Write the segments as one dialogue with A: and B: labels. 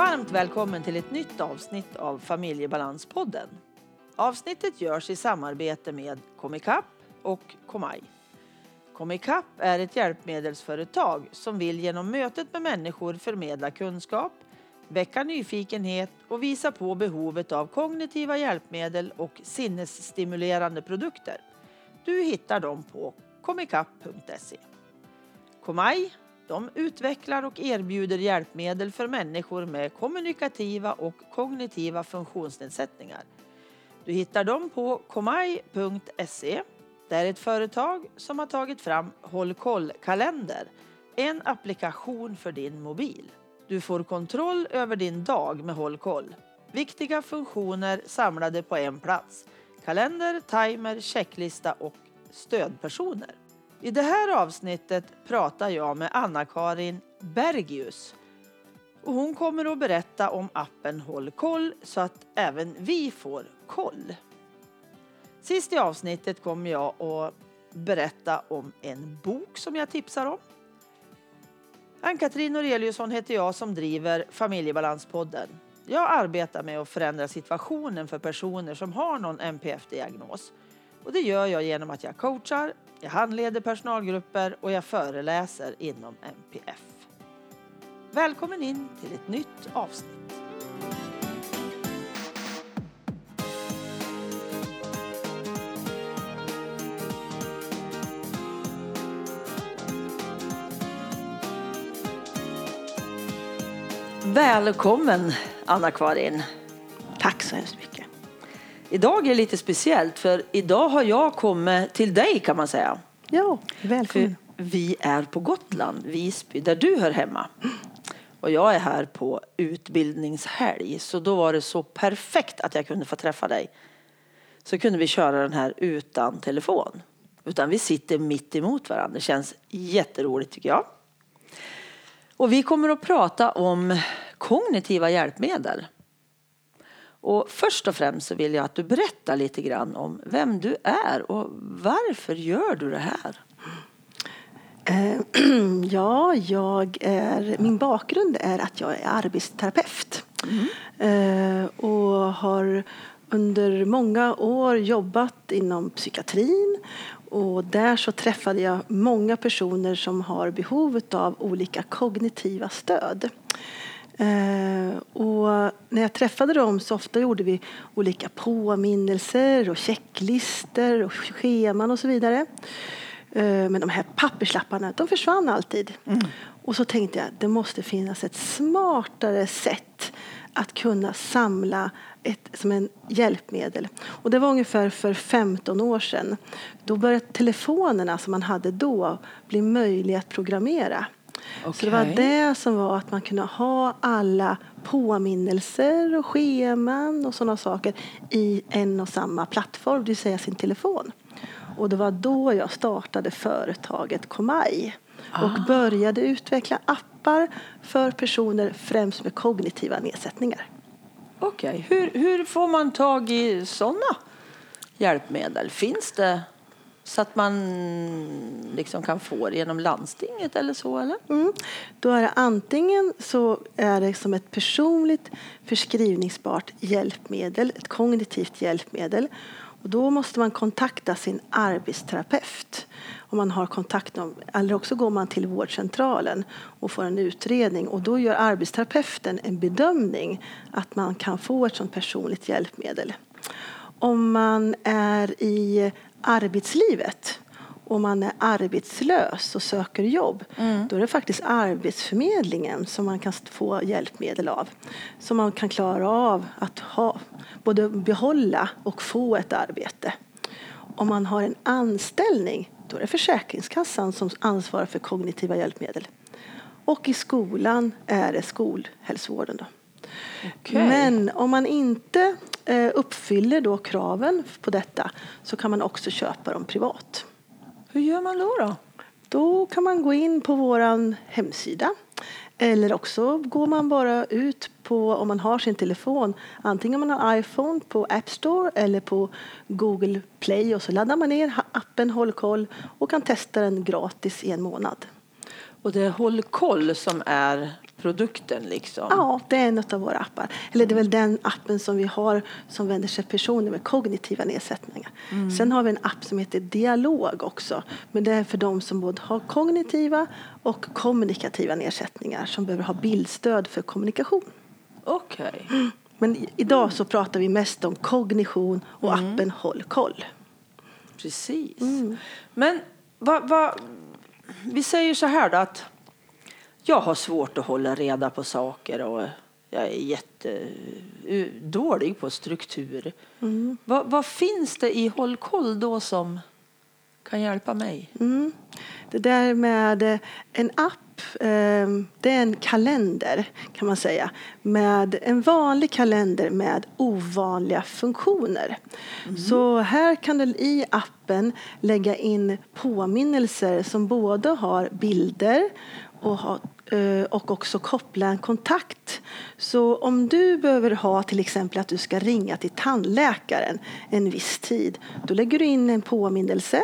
A: Varmt välkommen till ett nytt avsnitt av Familjebalanspodden. Avsnittet görs i samarbete med Komicap och Komai. Komicap är ett hjälpmedelsföretag som vill genom mötet med människor förmedla kunskap, väcka nyfikenhet och visa på behovet av kognitiva hjälpmedel och sinnesstimulerande produkter. Du hittar dem på comicap.se. Comaj de utvecklar och erbjuder hjälpmedel för människor med kommunikativa och kognitiva funktionsnedsättningar. Du hittar dem på komaj.se. Det är ett företag som har tagit fram Håll koll-kalender, en applikation för din mobil. Du får kontroll över din dag med Håll koll. Viktiga funktioner samlade på en plats. Kalender, timer, checklista och stödpersoner. I det här avsnittet pratar jag med Anna-Karin Bergius. Och hon kommer att berätta om appen Håll koll så att även vi får koll. Sist i avsnittet kommer jag att berätta om en bok som jag tipsar om. Ann-Katrin Noreliusson heter jag som driver Familjebalanspodden. Jag arbetar med att förändra situationen för personer som har någon NPF-diagnos. Och det gör jag genom att jag coachar, jag handleder personalgrupper och jag föreläser inom NPF. Välkommen in till ett nytt avsnitt. Välkommen Anna-Karin.
B: Tack så hemskt mycket.
A: Idag är lite speciellt för idag har jag kommit till dig kan man säga.
B: Ja, välkommen.
A: För vi är på Gotland, Visby, där du hör hemma. Och jag är här på utbildningshelg så då var det så perfekt att jag kunde få träffa dig. Så kunde vi köra den här utan telefon. Utan vi sitter mitt emot varandra. Det känns jätteroligt tycker jag. Och vi kommer att prata om kognitiva hjälpmedel. Och först och främst så vill jag att du berättar lite grann om vem du är och varför gör du det här?
B: Eh, ja, jag är, min bakgrund är att jag är arbetsterapeut mm. och har under många år jobbat inom psykiatrin och där så träffade jag många personer som har behov av olika kognitiva stöd. Eh, och när jag träffade dem så ofta gjorde vi olika påminnelser och checklister och scheman och så vidare. Eh, men de här papperslapparna, de försvann alltid. Mm. Och så tänkte jag, det måste finnas ett smartare sätt att kunna samla ett, som en hjälpmedel. Och det var ungefär för 15 år sedan. Då började telefonerna som man hade då bli möjliga att programmera. Okay. Så det var det som var att man kunde ha alla påminnelser och scheman och sådana saker i en och samma plattform, det vill säga sin telefon. Och det var då jag startade företaget Komaj och ah. började utveckla appar för personer främst med kognitiva nedsättningar.
A: Okej, okay. hur, hur får man tag i sådana hjälpmedel? Finns det så att man liksom kan få det genom landstinget eller så? Eller?
B: Mm. Då är det antingen så är det som ett personligt förskrivningsbart hjälpmedel, ett kognitivt hjälpmedel. Och då måste man kontakta sin arbetsterapeut om man har kontakt med, eller också går man till vårdcentralen och får en utredning och då gör arbetsterapeuten en bedömning att man kan få ett sådant personligt hjälpmedel. Om man är i arbetslivet och man är arbetslös och söker jobb, mm. då är det faktiskt Arbetsförmedlingen som man kan få hjälpmedel av. Så man kan klara av att ha, både behålla och få ett arbete. Om man har en anställning, då är det Försäkringskassan som ansvarar för kognitiva hjälpmedel. Och i skolan är det skolhälsovården. Då. Okay. Men om man inte eh, uppfyller då kraven på detta så kan man också köpa dem privat.
A: Hur gör man då? Då,
B: då kan man gå in på vår hemsida eller också går man bara ut på, om man har sin telefon, antingen om man har iPhone på App Store eller på Google Play och så laddar man ner appen Håll koll och kan testa den gratis i en månad.
A: Och det är Håll koll som är produkten liksom?
B: Ja, det är en av våra appar. Eller det är väl den appen som vi har som vänder sig till personer med kognitiva nedsättningar. Mm. Sen har vi en app som heter Dialog också. Men det är för de som både har kognitiva och kommunikativa nedsättningar som behöver ha bildstöd för kommunikation.
A: Okej. Okay.
B: Men idag så pratar vi mest om kognition och mm. appen Håll koll.
A: Precis. Mm. Men vad, vad, vi säger så här då att jag har svårt att hålla reda på saker och jag är jättedålig på struktur. Mm. Vad, vad, finns det i Håll koll då som kan hjälpa mig?
B: Mm. Det där med en app, ehm, det är en kalender kan man säga. Med en vanlig kalender med ovanliga funktioner. Mm. Så här kan du i appen lägga in påminnelser som både har bilder och ha Eh, och också koppla en kontakt. Så om du behöver ha till exempel att du ska ringa till tandläkaren en viss tid, då lägger du in en påminnelse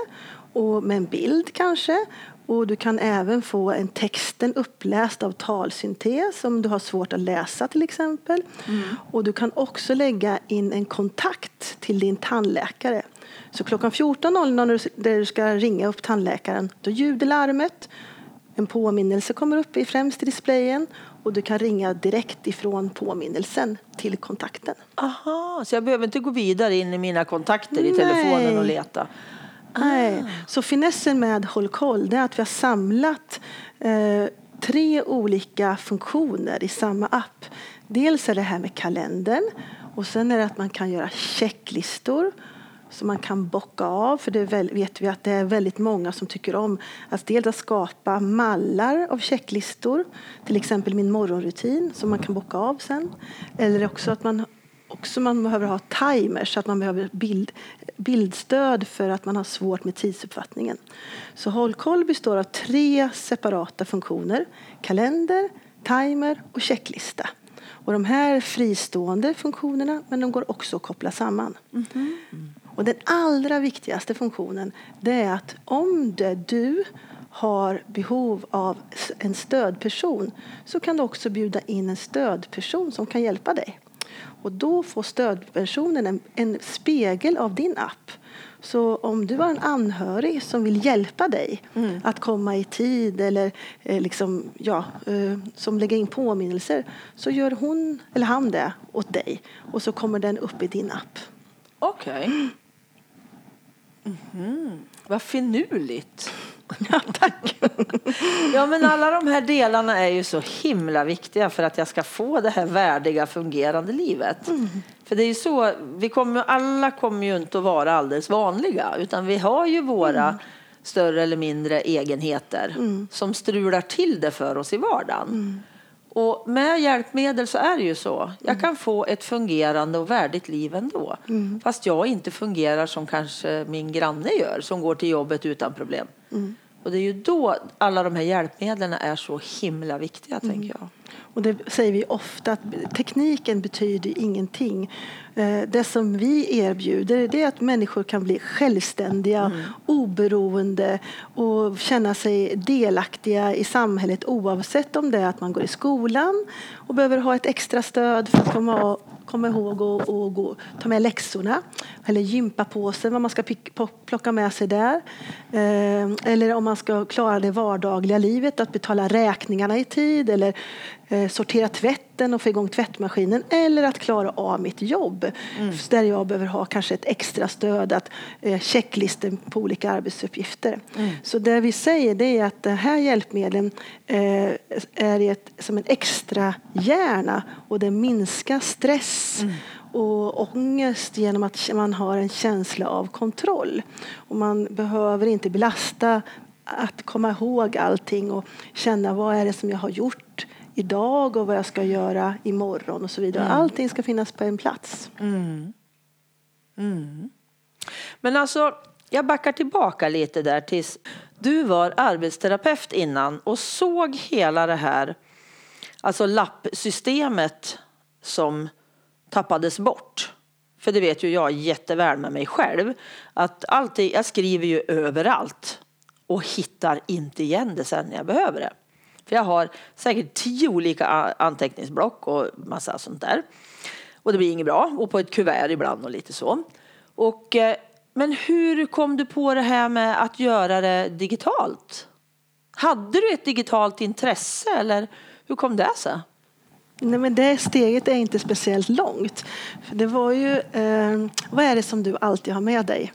B: och med en bild kanske. Och du kan även få en texten uppläst av talsyntes om du har svårt att läsa till exempel. Mm. Och du kan också lägga in en kontakt till din tandläkare. Så klockan 14.00 när du ska ringa upp tandläkaren, då ljuder larmet en påminnelse kommer upp i främst i displayen och du kan ringa direkt ifrån påminnelsen till kontakten.
A: Aha, så jag behöver inte gå vidare in i mina kontakter i telefonen och leta?
B: Nej. Ah. Så finessen med Håll koll är att vi har samlat eh, tre olika funktioner i samma app. Dels är det här med kalendern och sen är det att man kan göra checklistor som man kan bocka av. För det väl, vet vi att det är väldigt många som tycker om att dels att skapa mallar av checklistor, till exempel min morgonrutin som man kan bocka av sen. Eller också att man också man behöver ha timers, så att man behöver bild, bildstöd för att man har svårt med tidsuppfattningen. Så Håll koll består av tre separata funktioner. Kalender, timer och checklista. Och de här fristående funktionerna, men de går också att koppla samman. Mm -hmm. Och den allra viktigaste funktionen det är att om det du har behov av en stödperson så kan du också bjuda in en stödperson som kan hjälpa dig. Och då får stödpersonen en, en spegel av din app. Så om du har en anhörig som vill hjälpa dig mm. att komma i tid eller eh, liksom, ja, eh, som lägger in påminnelser så gör hon eller han det åt dig och så kommer den upp i din app.
A: Okej. Okay. Mm. Vad finurligt.
B: Ja, tack.
A: ja, men alla de här delarna är ju så himla viktiga för att jag ska få det här värdiga, fungerande livet. Mm. För det är ju så, vi kommer, alla kommer ju inte att vara alldeles vanliga, utan vi har ju våra mm. större eller mindre egenheter mm. som strular till det för oss i vardagen. Mm. Och med hjälpmedel så är det ju så. Jag mm. kan få ett fungerande och värdigt liv ändå. Mm. Fast jag inte fungerar som kanske min granne gör som går till jobbet utan problem. Mm. Och det är ju då alla de här hjälpmedlen är så himla viktiga, mm. tänker jag.
B: Och det säger vi ofta, att tekniken betyder ingenting. Eh, det som vi erbjuder är att människor kan bli självständiga, mm. oberoende och känna sig delaktiga i samhället oavsett om det är att man går i skolan och behöver ha ett extra stöd för att komma komma ihåg att och gå, ta med läxorna eller gympapåsen, vad man ska plocka med sig där. Eh, eller om man ska klara det vardagliga livet, att betala räkningarna i tid eller sortera tvätten och få igång tvättmaskinen eller att klara av mitt jobb mm. där jag behöver ha kanske ett extra stöd, att eh, checklistor på olika arbetsuppgifter. Mm. Så det vi säger det är att den här hjälpmedlen eh, är ett, som en extra hjärna och det minskar stress mm och ångest genom att man har en känsla av kontroll. Och man behöver inte belasta att komma ihåg allting och känna vad är det som jag har gjort idag och vad jag ska göra imorgon och så vidare. Mm. Allting ska finnas på en plats.
A: Mm. Mm. Men alltså, jag backar tillbaka lite där tills du var arbetsterapeut innan och såg hela det här, alltså lappsystemet som tappades bort. För det vet ju jag jätteväl med mig själv. Att alltid, jag skriver ju överallt. och hittar inte igen det sen när jag behöver det. För jag har säkert tio olika anteckningsblock och massa sånt där. Och det blir inget bra. Och på ett kuvert ibland och lite så. Och, eh, men hur kom du på det här med att göra det digitalt? Hade du ett digitalt intresse eller hur kom det sig?
B: Nej, men det steget är inte speciellt långt. För det var ju, eh, vad är det som du alltid har med dig?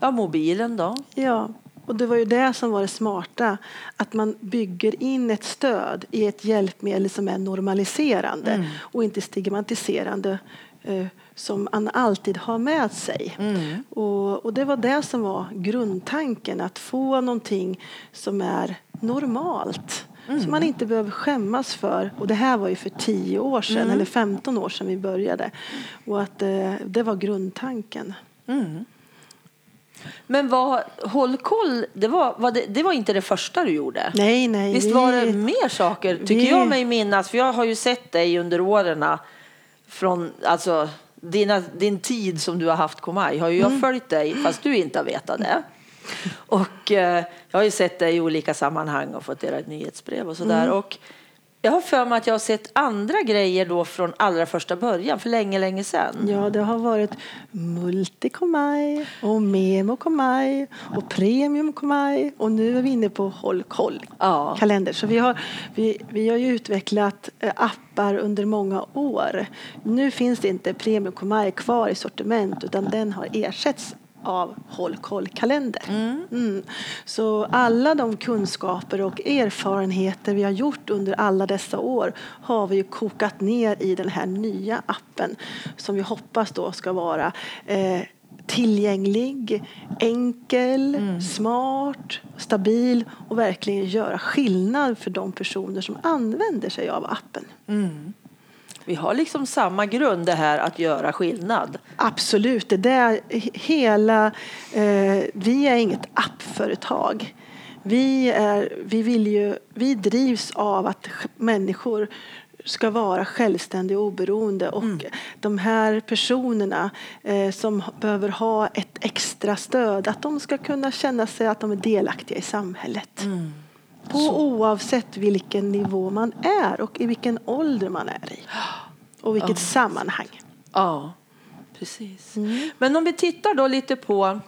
A: Ja, mobilen då.
B: Ja, och det var ju det som var det smarta. Att man bygger in ett stöd i ett hjälpmedel som är normaliserande mm. och inte stigmatiserande eh, som man alltid har med sig. Mm. Och, och, det var det som var grundtanken, att få någonting som är normalt. Mm. Som man inte behöver skämmas för. Och det här var ju för 10 år sedan, mm. eller 15 år sedan vi började. Och att eh, det var grundtanken.
A: Men vad, håll koll, det var, var det, det, var inte det första du gjorde?
B: Nej, nej.
A: Visst vi, var det mer saker, tycker vi, jag mig minnas? För jag har ju sett dig under åren från, alltså dina, din tid som du har haft Komaj har ju jag mm. följt dig fast du inte har vetat det. Och eh, jag har ju sett dig i olika sammanhang och fått era nyhetsbrev och sådär. Mm. Och jag har för mig att jag har sett andra grejer då från allra första början, för länge, länge sedan.
B: Ja, det har varit Multikomaj och Memokomaj och Premiumkomaj och nu är vi inne på Håll koll ja. kalender. Så vi har, vi, vi har ju utvecklat eh, appar under många år. Nu finns det inte Premiumkomaj kvar i sortiment utan den har ersatts av Håll koll-kalender. Mm. Mm. Så alla de kunskaper och erfarenheter vi har gjort under alla dessa år har vi kokat ner i den här nya appen som vi hoppas då ska vara eh, tillgänglig, enkel, mm. smart, stabil och verkligen göra skillnad för de personer som använder sig av appen.
A: Mm. Vi har liksom samma grund, det här att göra skillnad.
B: Absolut. Det där hela, eh, vi är inget appföretag. Vi, är, vi, vill ju, vi drivs av att människor ska vara självständiga och oberoende. Och mm. de här personerna eh, som behöver ha ett extra stöd, att de ska kunna känna sig att de är delaktiga i samhället. Mm. På Så. oavsett vilken nivå man är och i vilken ålder man är i. Och vilket ja. sammanhang.
A: Ja, precis. Mm. Men om vi tittar då lite på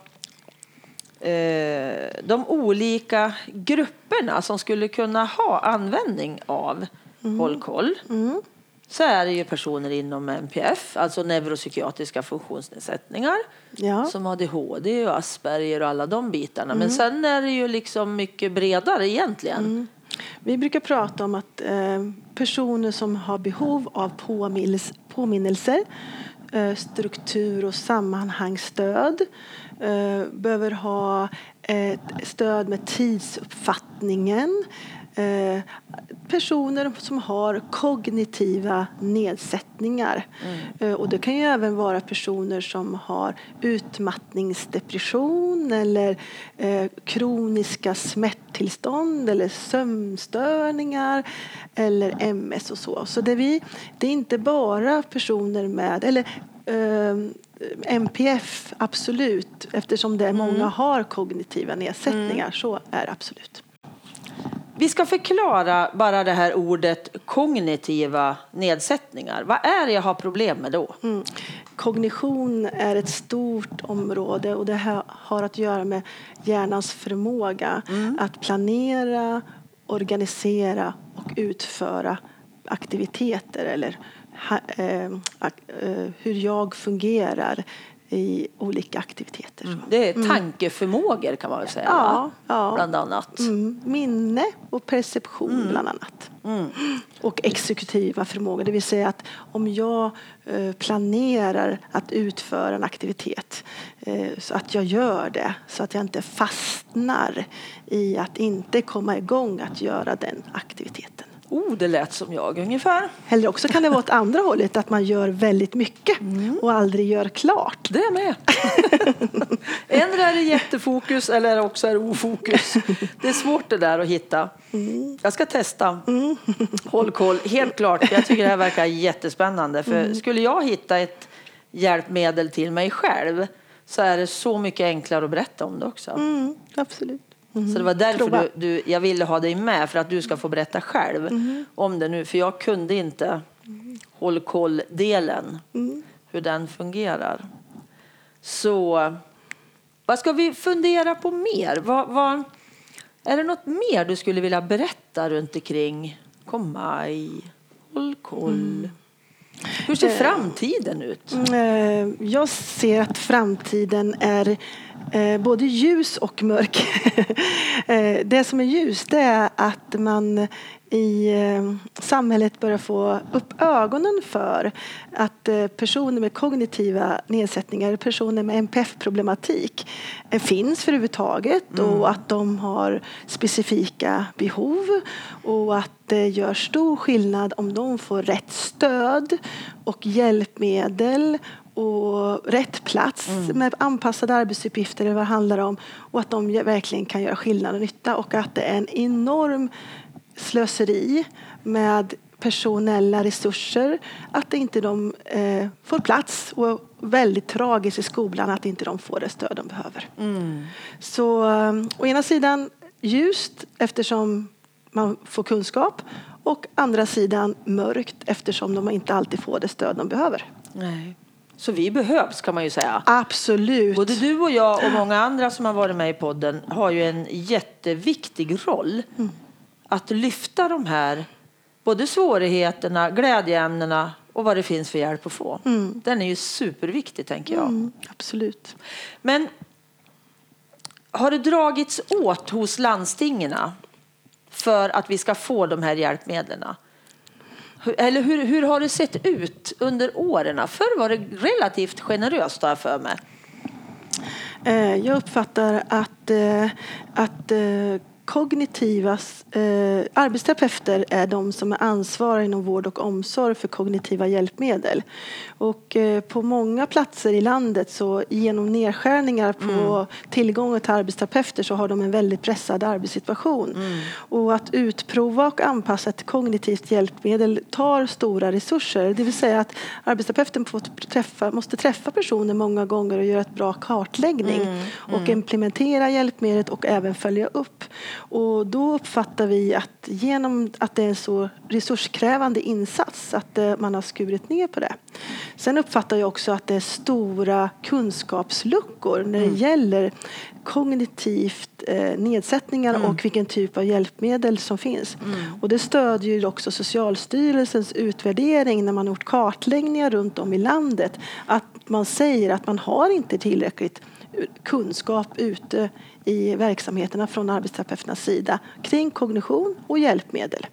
A: eh, de olika grupperna som skulle kunna ha användning av mm. Håll koll. Mm så är det ju personer inom NPF, alltså neuropsykiatriska funktionsnedsättningar, ja. som ADHD och Asperger och alla de bitarna. Mm. Men sen är det ju liksom mycket bredare egentligen. Mm.
B: Vi brukar prata om att eh, personer som har behov av påminnelser, eh, struktur och sammanhangsstöd eh, behöver ha ett stöd med tidsuppfattningen Eh, personer som har kognitiva nedsättningar. Mm. Eh, och det kan ju även vara personer som har utmattningsdepression eller eh, kroniska smärttillstånd eller sömnstörningar eller MS och så. Så det, vi, det är inte bara personer med, eller MPF, absolut, eftersom det många mm. har kognitiva nedsättningar, mm. så är absolut.
A: Vi ska förklara bara det här ordet kognitiva nedsättningar. Vad är det jag har problem med då? Mm.
B: Kognition är ett stort område och det här har att göra med hjärnans förmåga mm. att planera, organisera och utföra aktiviteter eller eh, eh, hur jag fungerar i olika aktiviteter. Mm.
A: Det är tankeförmågor kan man väl säga? Ja, ja. bland annat.
B: Mm. Minne och perception mm. bland annat. Mm. Och exekutiva förmågor, det vill säga att om jag eh, planerar att utföra en aktivitet eh, så att jag gör det så att jag inte fastnar i att inte komma igång att göra den aktiviteten.
A: Oh, det lät som jag ungefär.
B: Eller också kan det vara åt andra hållet, att man gör väldigt mycket mm. och aldrig gör klart.
A: Det är med. Ändå är det jättefokus eller också är det ofokus. Det är svårt det där att hitta. Mm. Jag ska testa. Mm. Håll koll. Helt klart, jag tycker det här verkar jättespännande. För mm. skulle jag hitta ett hjälpmedel till mig själv så är det så mycket enklare att berätta om det också.
B: Mm.
A: Så det var därför du, du, jag ville ha dig med, för att du ska få berätta själv om det nu. För jag kunde inte håll koll-delen, hur den fungerar. Så vad ska vi fundera på mer? Vad, vad, är det något mer du skulle vilja berätta runt omkring Kom maj, håll koll? Hur ser framtiden ut?
B: Eh, Jag ser att framtiden är eh, både ljus och mörk. Eh, Det som är ljus det är att man i eh, samhället börjar få upp ögonen för att eh, personer med kognitiva nedsättningar, personer med NPF-problematik eh, finns överhuvudtaget och att de har specifika behov och att det gör stor skillnad om de får rätt stöd och hjälpmedel och rätt plats med anpassade arbetsuppgifter vad det handlar om. Och att de verkligen kan göra skillnad och nytta. Och att det är en enorm slöseri med personella resurser. Att inte de eh, får plats. Och väldigt tragiskt i skolan att inte de får det stöd de behöver. Så eh, å ena sidan ljust eftersom man får kunskap. Och andra sidan mörkt eftersom de inte alltid får det stöd de behöver.
A: Nej. Så vi behövs kan man ju säga.
B: Absolut.
A: Både du och jag och många andra som har varit med i podden har ju en jätteviktig roll att lyfta de här både svårigheterna, glädjeämnena och vad det finns för hjälp att få. Den är ju superviktig tänker jag.
B: Mm, absolut.
A: Men har det dragits åt hos landstingen för att vi ska få de här hjälpmedlen? Hur- Eller hur, hur har det sett ut under åren? Förr var det relativt generöst har jag för mig.
B: Eh, jag uppfattar att, eh, att eh, kognitiva eh, arbetsterapeuter är de som är ansvariga inom vård och omsorg för kognitiva hjälpmedel. Och eh, på många platser i landet så genom nedskärningar på tillgången till arbetsterapeuter så har de en väldigt pressad arbetssituation. Och att utprova och anpassa ett kognitivt hjälpmedel tar stora resurser. Det vill säga att arbetsterapeuten träffa, måste träffa personer många gånger och göra ett bra kartläggning och implementera hjälpmedlet och även följa upp. Och då uppfattar vi att genom att det är en så resurskrävande insats att eh, man har skurit ner på det. Sen uppfattar jag också att det är stora kunskapsluckor när det gäller kognitivt eh, nedsättningar och vilken typ av hjälpmedel som finns. Och det stödjer ju också Socialstyrelsens utvärdering när man gjort kartläggningar runt om i landet. Att man säger att man har inte tillräckligt kunskap ute i verksamheterna från arbetsterapeuternas sida kring kognition och hjälpmedel.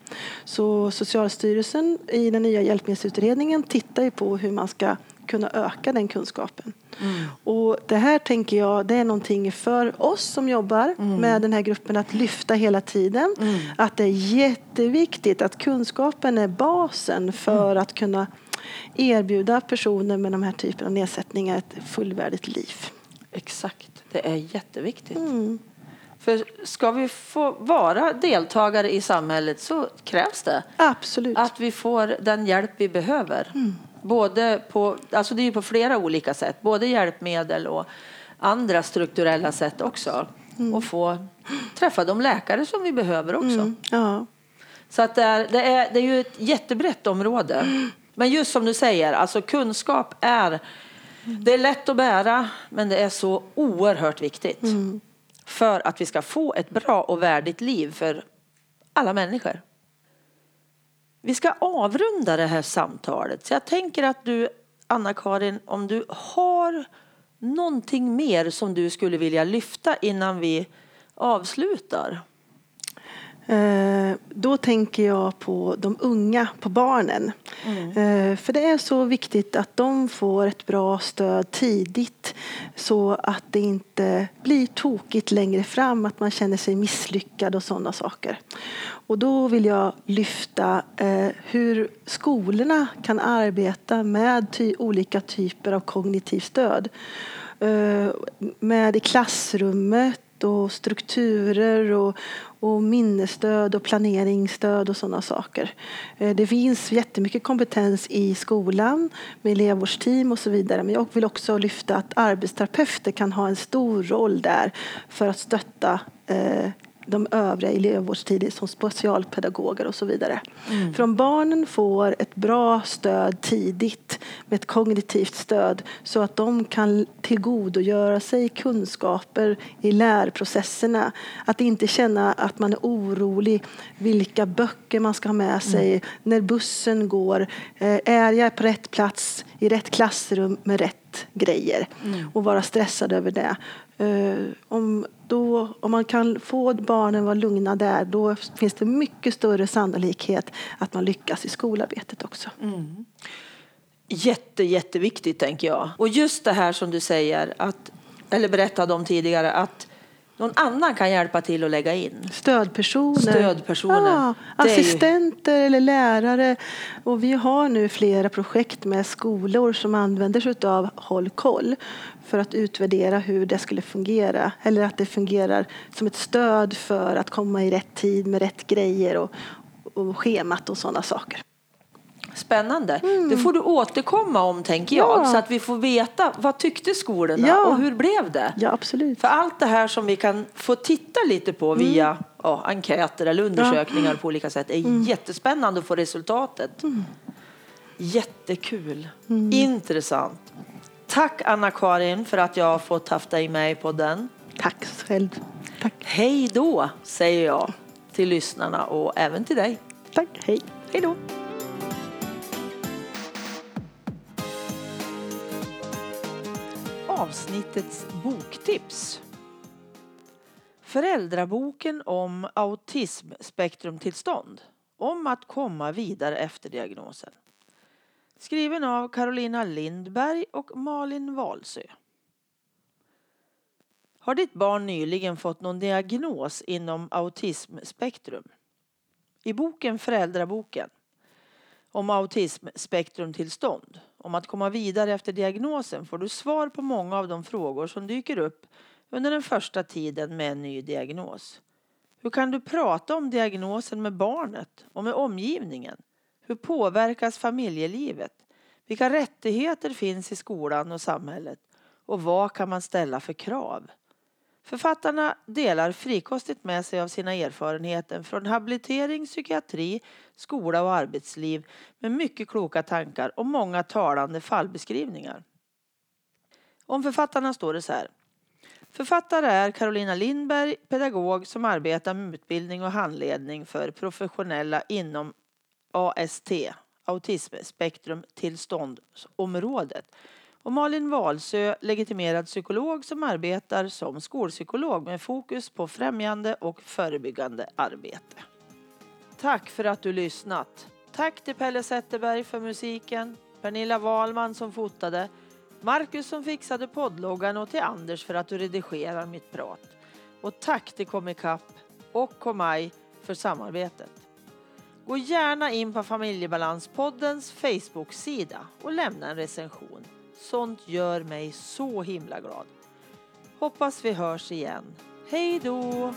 B: Så Socialstyrelsen i den nya hjälpmedelsutredningen tittar ju på hur man ska kunna öka den kunskapen. Och det här tänker jag, det är någonting för oss som jobbar med den här gruppen att lyfta hela tiden. Att det är jätteviktigt att kunskapen är basen för att kunna erbjuda personer med de här typen av nedsättningar ett fullvärdigt liv.
A: Exakt, det är jätteviktigt. För ska vi få vara deltagare i samhället så krävs det
B: Absolut.
A: att vi får den hjälp vi behöver. Både på, alltså det är på flera olika sätt, både hjälpmedel och andra strukturella sätt också. Och få träffa de läkare som vi behöver också.
B: Mm, ja.
A: Så att det, är, det, är, det är ju ett jättebrett område. Men just som du säger, alltså kunskap är, det är lätt att bära, men det är så oerhört viktigt. För att vi ska få ett bra och värdigt liv för alla människor. Vi ska avrunda det här samtalet. Så jag tänker att du, Anna-Karin, om du har någonting mer som du skulle vilja lyfta innan vi avslutar.
B: Eh, Då tänker jag på de unga, på barnen. Eh, För det är så viktigt att de får ett bra stöd tidigt så att det inte blir tokigt längre fram, att man känner sig misslyckad och sådana saker. Och då vill jag lyfta eh, hur skolorna kan arbeta med ty- olika typer av kognitivt stöd. Med i klassrummet och strukturer och, och minnesstöd och planeringsstöd och sådana saker. Eh, det finns jättemycket kompetens i skolan med elevvårdsteam och så vidare. Men jag vill också lyfta att arbetsterapeuter kan ha en stor roll där för att stötta eh, de övriga elevvårdstider som specialpedagoger och så vidare. Mm. För om barnen får ett bra stöd tidigt med ett kognitivt stöd så att de kan tillgodogöra sig kunskaper i lärprocesserna. Att inte känna att man är orolig vilka böcker man ska ha med sig mm. när bussen går. Eh, är jag på rätt plats i rätt klassrum med rätt grejer mm. och vara stressad över det. Eh, om, då, om man kan få barnen vara lugna där då finns det mycket större sannolikhet att man lyckas i skolarbetet också. Mm.
A: Jätte, jätteviktigt tänker jag. Och just det här som du säger, att, eller berättade om tidigare, att någon annan kan hjälpa till att lägga in.
B: Stödpersoner.
A: Stödpersoner. Ja,
B: assistenter ju... eller lärare. Och vi har nu flera projekt med skolor som använder sig av Håll koll för att utvärdera hur det skulle fungera. Eller att det fungerar som ett stöd för att komma i rätt tid med rätt grejer och, och schemat och sådana saker.
A: Spännande. Mm. Det får du återkomma om tänker jag. Ja. Så att vi får veta vad tyckte skolorna ja. och hur blev det?
B: Ja, absolut.
A: För allt det här som vi kan få titta lite på mm. via ja, enkäter eller undersökningar på olika sätt är mm. jättespännande att få resultatet. Mm. Jättekul. Mm. Intressant. Tack Anna-Karin för att jag har fått haft dig med på den.
B: Tack själv. Tack.
A: Hej då säger jag till lyssnarna och även till dig.
B: Tack. Hej.
A: Hej då. Avsnittets boktips. Föräldraboken om autismspektrumtillstånd. Om att komma vidare efter diagnosen. Skriven av Carolina Lindberg och Malin Valsö. Har ditt barn nyligen fått någon diagnos inom autismspektrum? I boken Föräldraboken om autismspektrumtillstånd om att komma vidare efter diagnosen får du svar på många av de frågor som dyker upp under den första tiden med en ny diagnos. Hur kan du prata om diagnosen med barnet och med omgivningen? Hur påverkas familjelivet? Vilka rättigheter finns i skolan och samhället? Och vad kan man ställa för krav? Författarna delar frikostigt med sig av sina erfarenheter från habilitering, psykiatri, skola och arbetsliv med mycket kloka tankar och många talande fallbeskrivningar. Om författarna står det så här. Författare är Carolina Lindberg, pedagog som arbetar med utbildning och handledning för professionella inom AST, autismspektrumtillståndsområdet och Malin Walsö, legitimerad psykolog som arbetar som skolpsykolog med fokus på främjande och förebyggande arbete. Tack för att du lyssnat. Tack till Pelle Zetterberg för musiken, Pernilla Wahlman som fotade, Marcus som fixade poddloggan och till Anders för att du redigerar mitt prat. Och tack till Comicap och Komaj för samarbetet. Gå gärna in på Familjebalanspoddens Facebook-sida och lämna en recension. Sånt gör mig så himla glad. Hoppas vi hörs igen. Hej då!